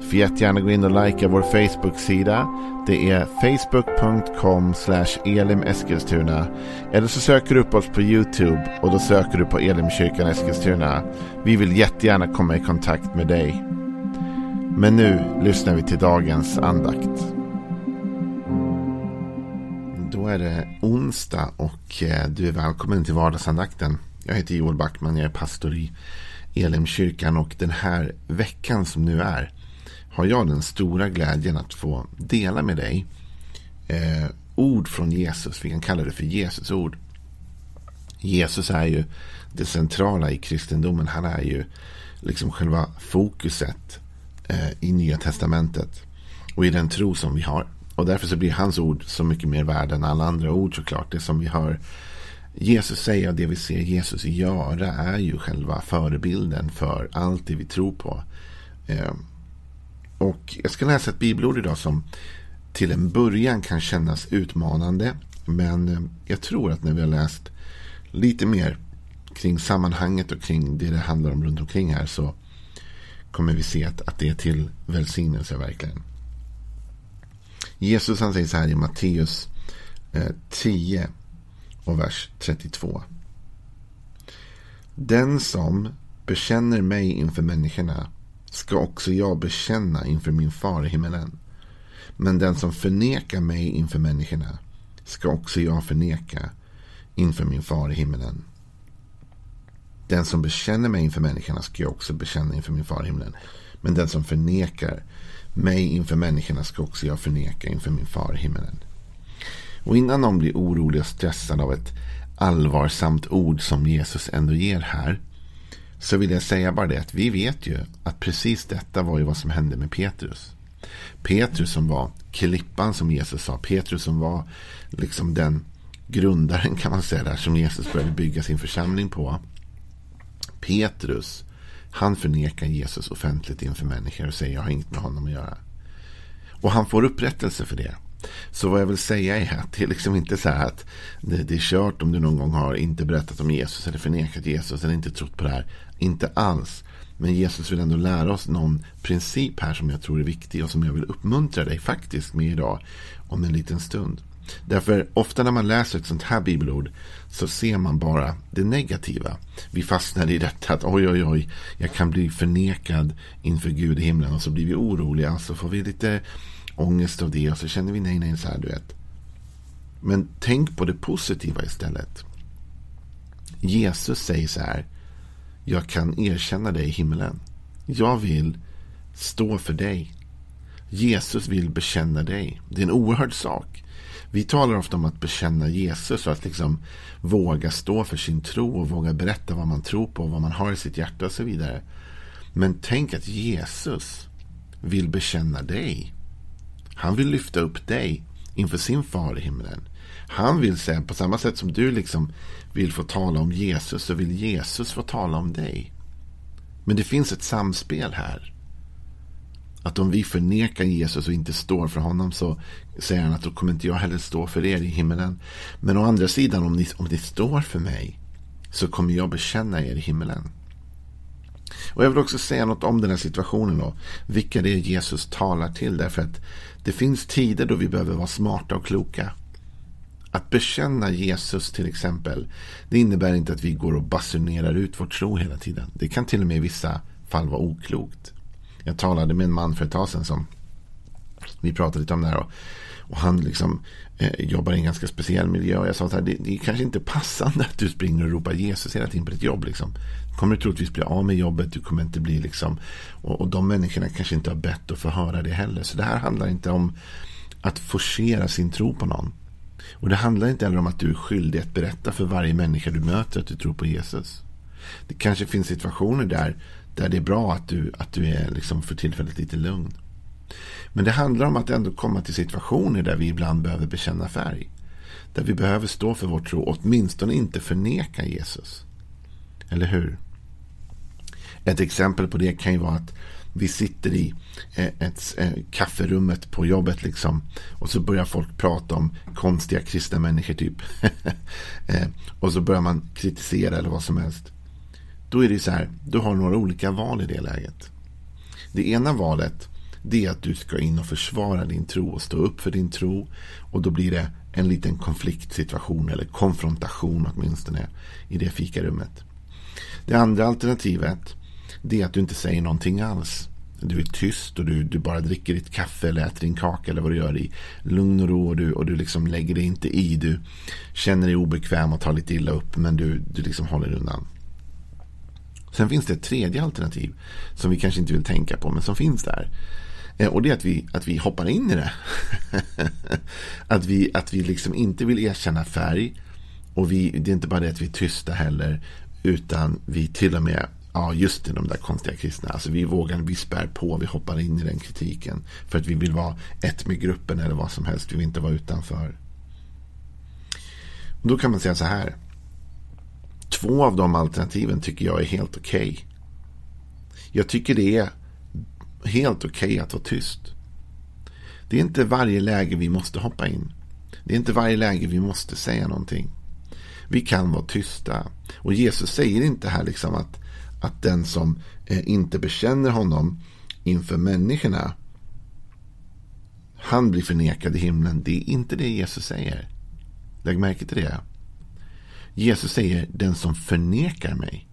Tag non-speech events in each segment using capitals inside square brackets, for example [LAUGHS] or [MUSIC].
Du får jättegärna gå in och likea vår Facebook-sida. Det är facebook.com elimeskilstuna. Eller så söker du upp oss på YouTube och då söker du på Elimkyrkan Eskilstuna. Vi vill jättegärna komma i kontakt med dig. Men nu lyssnar vi till dagens andakt. Då är det onsdag och eh, du är välkommen till vardagsandakten. Jag heter Joel Backman, jag är pastor i Elimkyrkan och den här veckan som nu är har jag den stora glädjen att få dela med dig eh, ord från Jesus. Vi kan kalla det för Jesus ord. Jesus är ju det centrala i kristendomen. Han är ju liksom själva fokuset eh, i Nya Testamentet. Och i den tro som vi har. Och därför så blir hans ord så mycket mer värda än alla andra ord såklart. Det som vi hör Jesus säga och det vi ser Jesus göra är ju själva förebilden för allt det vi tror på. Eh, och jag ska läsa ett bibelord idag som till en början kan kännas utmanande. Men eh, jag tror att när vi har läst lite mer kring sammanhanget och kring det det handlar om runt omkring här så kommer vi se att, att det är till välsignelse verkligen. Jesus han säger så här i Matteus eh, 10 och vers 32. Den som bekänner mig inför människorna ska också jag bekänna inför min far i himmelen. Men den som förnekar mig inför människorna ska också jag förneka inför min far i himmelen. Den som bekänner mig inför människorna ska jag också bekänna inför min far i himlen. Men den som förnekar mig inför människorna ska också jag förneka inför min far i himmelen. Och innan någon blir orolig och stressad av ett allvarsamt ord som Jesus ändå ger här så vill jag säga bara det att vi vet ju att precis detta var ju vad som hände med Petrus. Petrus som var klippan som Jesus sa. Petrus som var liksom den grundaren kan man säga där som Jesus började bygga sin församling på. Petrus, han förnekar Jesus offentligt inför människor och säger jag har inget med honom att göra. Och han får upprättelse för det. Så vad jag vill säga är att det är liksom inte så här att det, det är kört om du någon gång har inte berättat om Jesus eller förnekat Jesus eller inte trott på det här. Inte alls. Men Jesus vill ändå lära oss någon princip här som jag tror är viktig och som jag vill uppmuntra dig faktiskt med idag om en liten stund. Därför ofta när man läser ett sånt här bibelord så ser man bara det negativa. Vi fastnar i detta att oj oj oj, jag kan bli förnekad inför Gud i himlen och så blir vi oroliga. Så får vi lite ångest av det och så känner vi nej nej så här du vet. Men tänk på det positiva istället. Jesus säger så här. Jag kan erkänna dig i himlen. Jag vill stå för dig. Jesus vill bekänna dig. Det är en oerhörd sak. Vi talar ofta om att bekänna Jesus och att liksom våga stå för sin tro och våga berätta vad man tror på, och vad man har i sitt hjärta och så vidare. Men tänk att Jesus vill bekänna dig. Han vill lyfta upp dig inför sin far i himlen. Han vill säga på samma sätt som du liksom vill få tala om Jesus så vill Jesus få tala om dig. Men det finns ett samspel här. Att om vi förnekar Jesus och inte står för honom så säger han att då kommer inte jag heller stå för er i himmelen. Men å andra sidan om ni, om ni står för mig så kommer jag bekänna er i himmelen. Och jag vill också säga något om den här situationen då. Vilka det är Jesus talar till. Därför att det finns tider då vi behöver vara smarta och kloka. Att bekänna Jesus till exempel. Det innebär inte att vi går och basunerar ut vår tro hela tiden. Det kan till och med i vissa fall vara oklokt. Jag talade med en man för ett tag sedan som vi pratade lite om det här. Och, han liksom eh, jobbar i en ganska speciell miljö. Och jag sa så här, det, det är kanske inte passande att du springer och ropar Jesus hela tiden på ditt jobb. Liksom. Du kommer troligtvis bli av med jobbet. Du kommer inte bli liksom. Och, och de människorna kanske inte har bett att få höra det heller. Så det här handlar inte om att forcera sin tro på någon. Och det handlar inte heller om att du är skyldig att berätta för varje människa du möter att du tror på Jesus. Det kanske finns situationer där, där det är bra att du, att du är liksom för tillfället lite lugn. Men det handlar om att ändå komma till situationer där vi ibland behöver bekänna färg. Där vi behöver stå för vår tro, åtminstone inte förneka Jesus. Eller hur? Ett exempel på det kan ju vara att vi sitter i eh, ett, eh, kafferummet på jobbet liksom. Och så börjar folk prata om konstiga kristna människor typ. [LAUGHS] Eh, och så börjar man kritisera eller vad som helst. Då är det så här, du har några olika val i det läget. Det ena valet det är att du ska in och försvara din tro och stå upp för din tro. Och då blir det en liten konfliktsituation eller konfrontation åtminstone i det fikarummet. Det andra alternativet det är att du inte säger någonting alls. Du är tyst och du, du bara dricker ditt kaffe eller äter din kaka eller vad du gör i lugn och ro och du, och du liksom lägger dig inte i. Du känner dig obekväm och tar lite illa upp men du, du liksom håller undan. Sen finns det ett tredje alternativ som vi kanske inte vill tänka på men som finns där. Eh, och det är att vi, att vi hoppar in i det. [LAUGHS] att vi, att vi liksom inte vill erkänna färg. Och vi, det är inte bara det att vi är tysta heller. Utan vi till och med, ja just det, de där konstiga kristna. Alltså vi vågar, vi spär på, vi hoppar in i den kritiken. För att vi vill vara ett med gruppen eller vad som helst. Vi vill inte vara utanför. Och då kan man säga så här. Två av de alternativen tycker jag är helt okej. Okay. Jag tycker det är helt okej okay att vara tyst. Det är inte varje läge vi måste hoppa in. Det är inte varje läge vi måste säga någonting. Vi kan vara tysta. Och Jesus säger inte här liksom att, att den som eh, inte bekänner honom inför människorna han blir förnekad i himlen. Det är inte det Jesus säger. Lägg märke till det. Jesus säger den som förnekar mig.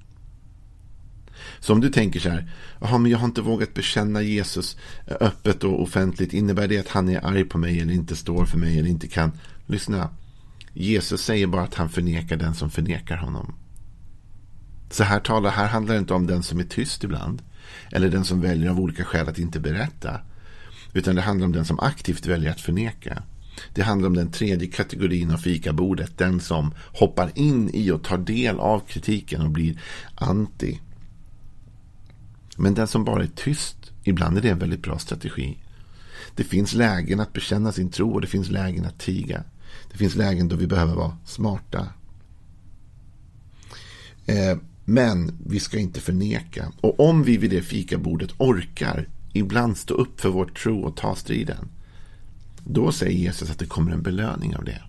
Så om du tänker så här, Jaha, men jag har inte vågat bekänna Jesus eh, öppet och offentligt. Innebär det att han är arg på mig eller inte står för mig eller inte kan? Lyssna. Jesus säger bara att han förnekar den som förnekar honom. Så här, talar, här handlar det inte om den som är tyst ibland. Eller den som väljer av olika skäl att inte berätta. Utan det handlar om den som aktivt väljer att förneka. Det handlar om den tredje kategorin av fikabordet. Den som hoppar in i och tar del av kritiken och blir anti. Men den som bara är tyst, ibland är det en väldigt bra strategi. Det finns lägen att bekänna sin tro och det finns lägen att tiga. Det finns lägen då vi behöver vara smarta. Eh, men vi ska inte förneka. Och om vi vid det fikabordet orkar ibland stå upp för vår tro och ta striden. Då säger Jesus att det kommer en belöning av det.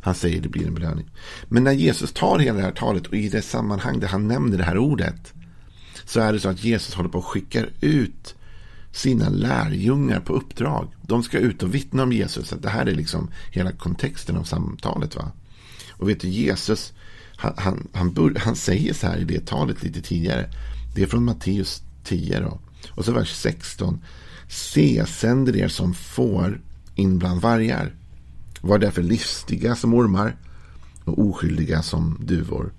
Han säger att det blir en belöning. Men när Jesus tar hela det här talet och i det sammanhang där han nämner det här ordet så är det så att Jesus håller på att skicka ut sina lärjungar på uppdrag. De ska ut och vittna om Jesus. det här är liksom hela kontexten av samtalet. va. Och vet du, Jesus, han, han, han, bör, han säger så här i det talet lite tidigare. Det är från Matteus 10 då. Och så vers 16. Se, sänder er som får in bland vargar. Var därför listiga som ormar och oskyldiga som duvor.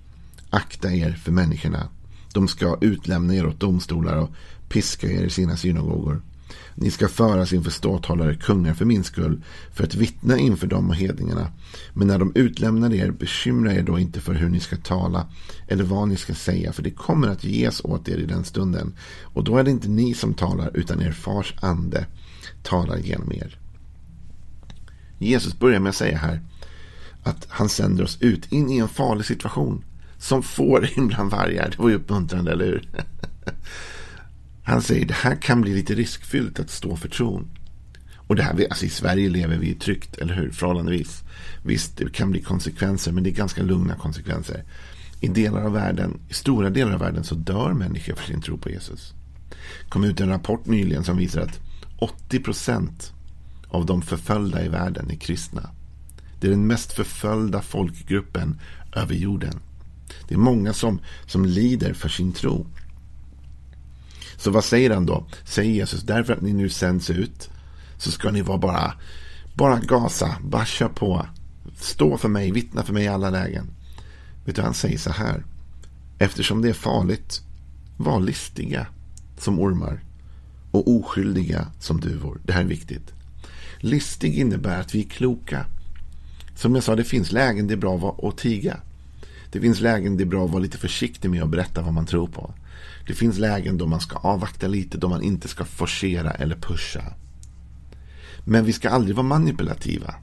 Akta er för människorna. De ska utlämna er åt domstolar och piska er i sina synagogor. Ni ska föras inför ståthållare kungar för min skull, för att vittna inför dem och hedningarna. Men när de utlämnar er, bekymra er då inte för hur ni ska tala eller vad ni ska säga, för det kommer att ges åt er i den stunden. Och då är det inte ni som talar, utan er fars ande talar genom er. Jesus börjar med att säga här att han sänder oss ut in i en farlig situation som får in bland vargar. Det var ju uppmuntrande, eller hur? Han säger det här kan bli lite riskfyllt att stå för tron. Och det här, alltså i Sverige lever vi tryggt, eller hur? Förhållandevis. Visst, det kan bli konsekvenser, men det är ganska lugna konsekvenser. I delar av världen, i stora delar av världen så dör människor för sin tro på Jesus. Det kom ut en rapport nyligen som visar att 80 procent av de förföljda i världen är kristna. Det är den mest förföljda folkgruppen över jorden. Det är många som, som lider för sin tro. Så vad säger han då? Säger Jesus, därför att ni nu sänds ut så ska ni vara bara, bara gasa, bara kör på. Stå för mig, vittna för mig i alla lägen. Vet du, han säger så här. Eftersom det är farligt, var listiga som ormar och oskyldiga som duvor. Det här är viktigt. Listig innebär att vi är kloka. Som jag sa, det finns lägen det är bra att tiga. Det finns lägen det är bra att vara lite försiktig med att berätta vad man tror på. Det finns lägen då man ska avvakta lite, då man inte ska forcera eller pusha. Men vi ska aldrig vara manipulativa.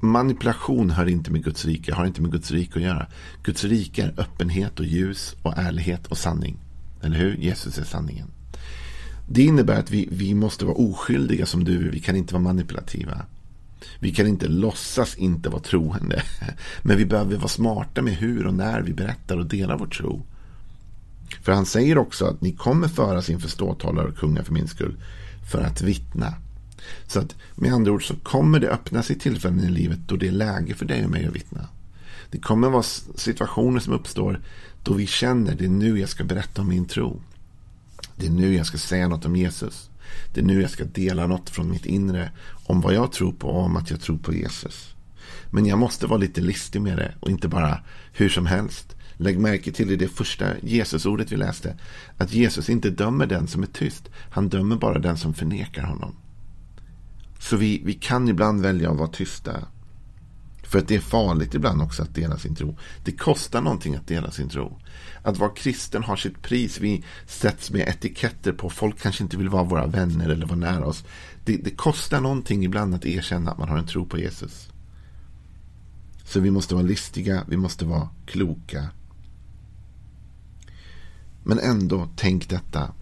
Manipulation hör inte med Guds rike, har inte med Guds rike att göra. Guds rike är öppenhet och ljus och ärlighet och sanning. Eller hur? Jesus är sanningen. Det innebär att vi, vi måste vara oskyldiga som du. Vi kan inte vara manipulativa. Vi kan inte låtsas inte vara troende. [LAUGHS] Men vi behöver vara smarta med hur och när vi berättar och delar vår tro. För han säger också att ni kommer föras inför ståthållare och kungar för min skull. För att vittna. Så att med andra ord så kommer det öppna sig tillfällen i livet då det är läge för dig och mig att vittna. Det kommer vara situationer som uppstår då vi känner det är nu jag ska berätta om min tro. Det är nu jag ska säga något om Jesus. Det är nu jag ska dela något från mitt inre om vad jag tror på och om att jag tror på Jesus. Men jag måste vara lite listig med det och inte bara hur som helst. Lägg märke till i det första Jesusordet vi läste att Jesus inte dömer den som är tyst. Han dömer bara den som förnekar honom. Så vi, vi kan ibland välja att vara tysta. För att det är farligt ibland också att dela sin tro. Det kostar någonting att dela sin tro. Att vara kristen har sitt pris. Vi sätts med etiketter på. Folk kanske inte vill vara våra vänner eller vara nära oss. Det, det kostar någonting ibland att erkänna att man har en tro på Jesus. Så vi måste vara listiga, vi måste vara kloka. Men ändå, tänk detta.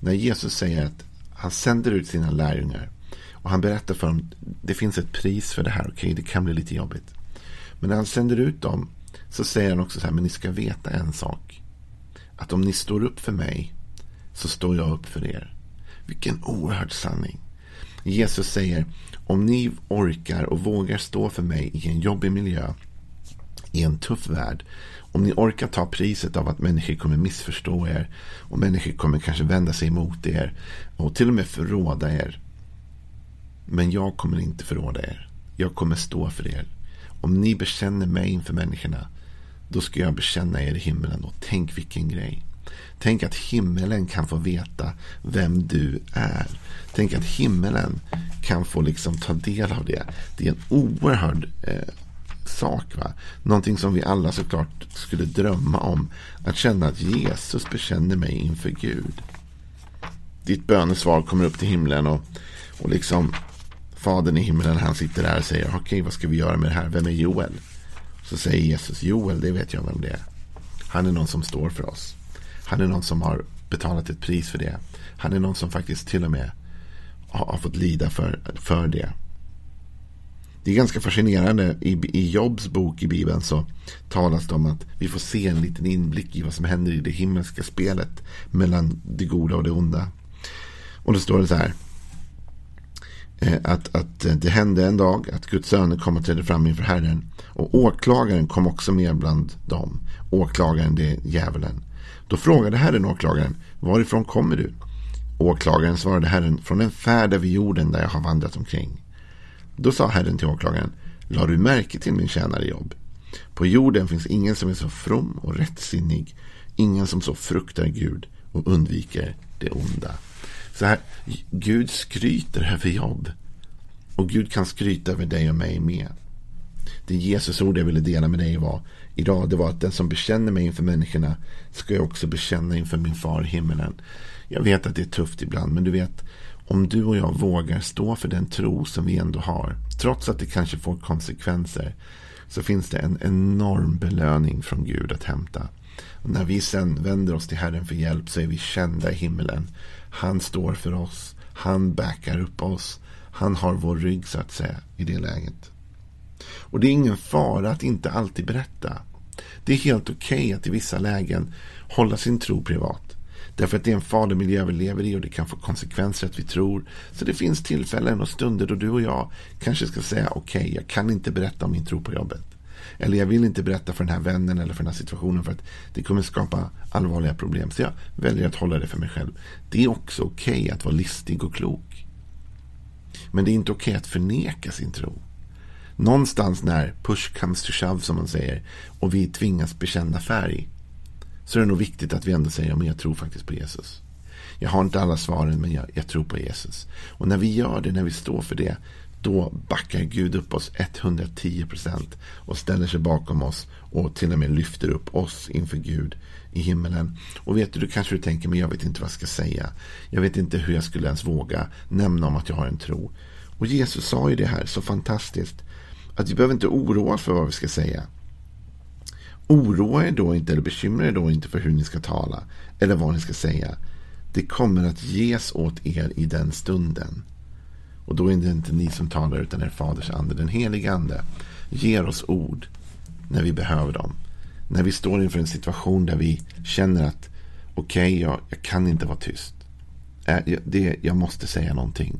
När Jesus säger att han sänder ut sina lärjungar och han berättar för dem, det finns ett pris för det här, okej, okay, det kan bli lite jobbigt. Men när han sänder ut dem så säger han också så här, men ni ska veta en sak. Att om ni står upp för mig så står jag upp för er. Vilken oerhörd sanning. Jesus säger, om ni orkar och vågar stå för mig i en jobbig miljö, i en tuff värld, om ni orkar ta priset av att människor kommer missförstå er och människor kommer kanske vända sig emot er och till och med förråda er. Men jag kommer inte förråda er. Jag kommer stå för er. Om ni bekänner mig inför människorna, då ska jag bekänna er i himlen. Och tänk vilken grej. Tänk att himmelen kan få veta vem du är. Tänk att himmelen kan få liksom ta del av det. Det är en oerhörd eh, sak. Va? Någonting som vi alla såklart skulle drömma om. Att känna att Jesus bekänner mig inför Gud. Ditt bönesvar kommer upp till himlen och, och liksom Fadern i himlen han sitter där och säger okej okay, vad ska vi göra med det här? Vem är Joel? Så säger Jesus Joel, det vet jag vem det är. Han är någon som står för oss. Han är någon som har betalat ett pris för det. Han är någon som faktiskt till och med har, fått lida för, för det. Det är ganska fascinerande. I, I Jobs bok i Bibeln så talas det om att vi får se en liten inblick i vad som händer i det himmelska spelet mellan det goda och det onda. Och då står det så här. Eh, att, att eh, det hände en dag att Guds söner kom och trädde fram inför Herren. Och åklagaren kom också med bland dem. Åklagaren, det är djävulen. Då frågade Herren åklagaren, varifrån kommer du? Åklagaren svarade Herren, från en färd över jorden där jag har vandrat omkring. Då sa Herren till åklagaren, la du märke till min tjänare jobb? På jorden finns ingen som är så from och rättsinnig, ingen som så fruktar Gud och undviker det onda. Så här, Gud skryter över jobb. Och Gud kan skryta över dig och mig med. Det Jesus ord jag ville dela med dig var idag, det var att den som bekänner mig inför människorna ska jag också bekänna inför min far i himmelen. Jag vet att det är tufft ibland, men du vet, om du och jag vågar stå för den tro som vi ändå har, trots att det kanske får konsekvenser, så finns det en enorm belöning från Gud att hämta. Och när vi sen vänder oss till Herren för hjälp så är vi kända i himmelen. Han står för oss. Han backar upp oss. Han har vår rygg så att säga i det läget. Och det är ingen fara att inte alltid berätta. Det är helt okej okay att i vissa lägen hålla sin tro privat. Därför att det är en farlig miljö vi lever i och det kan få konsekvenser att vi tror. Så det finns tillfällen och stunder då du och jag kanske ska säga okej, okay, jag kan inte berätta om min tro på jobbet. Eller jag vill inte berätta för den här vännen eller för den här situationen för att det kommer skapa allvarliga problem. Så jag väljer att hålla det för mig själv. Det är också okej okay att vara listig och klok. Men det är inte okej okay att förneka sin tro. Någonstans när push comes to shove som man säger och vi tvingas bekänna färg så är det nog viktigt att vi ändå säger att jag tror faktiskt på Jesus. Jag har inte alla svaren men jag, jag tror på Jesus. Och när vi gör det, när vi står för det, då backar Gud upp oss 110 procent och ställer sig bakom oss och till och med lyfter upp oss inför Gud i himmelen. Och vet du, du kanske du tänker, men jag vet inte vad jag ska säga. Jag vet inte hur jag skulle ens våga nämna om att jag har en tro. Och Jesus sa ju det här så fantastiskt. Att vi behöver inte oroa oss för vad vi ska säga. Oroa er då inte eller bekymra er då inte för hur ni ska tala eller vad ni ska säga. Det kommer att ges åt er i den stunden. Och då är det inte ni som talar utan er faders ande. Den helige ande ger oss ord när vi behöver dem. När vi står inför en situation där vi känner att okej, okay, jag, jag, kan inte vara tyst. Jag, det, jag måste säga någonting.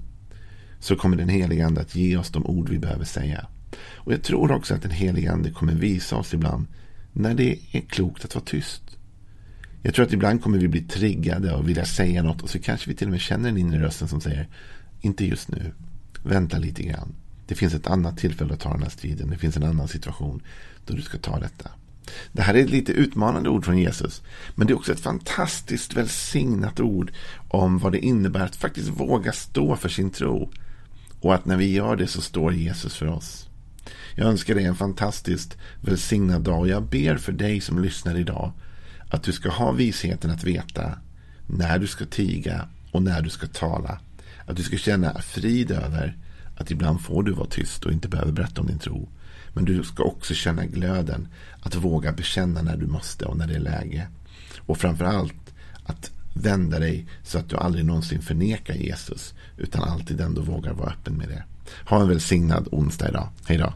Så kommer den helige ande att ge oss de ord vi behöver säga. Och jag tror också att den helige ande kommer visa oss ibland när det är klokt att vara tyst. Jag tror att ibland kommer vi bli triggade och vilja säga något och så kanske vi till och med känner den inre rösten som säger inte just nu, vänta lite grann. Det finns ett annat tillfälle att ta den här striden. Det finns en annan situation då du ska ta detta. Det här är ett lite utmanande ord från Jesus. Men det är också ett fantastiskt välsignat ord om vad det innebär att faktiskt våga stå för sin tro. Och att när vi gör det så står Jesus för oss. Jag önskar dig en fantastiskt välsignad dag och jag ber för dig som lyssnar idag att du ska ha visheten att veta när du ska tiga och när du ska tala. Att du ska känna frid över att ibland får du vara tyst och inte behöver berätta om din tro. Men du ska också känna glöden att våga bekänna när du måste och när det är läge. Och framförallt att vända dig så att du aldrig någonsin förnekar Jesus utan alltid ändå vågar vara öppen med det. Ha en välsignad onsdag idag. Hej då.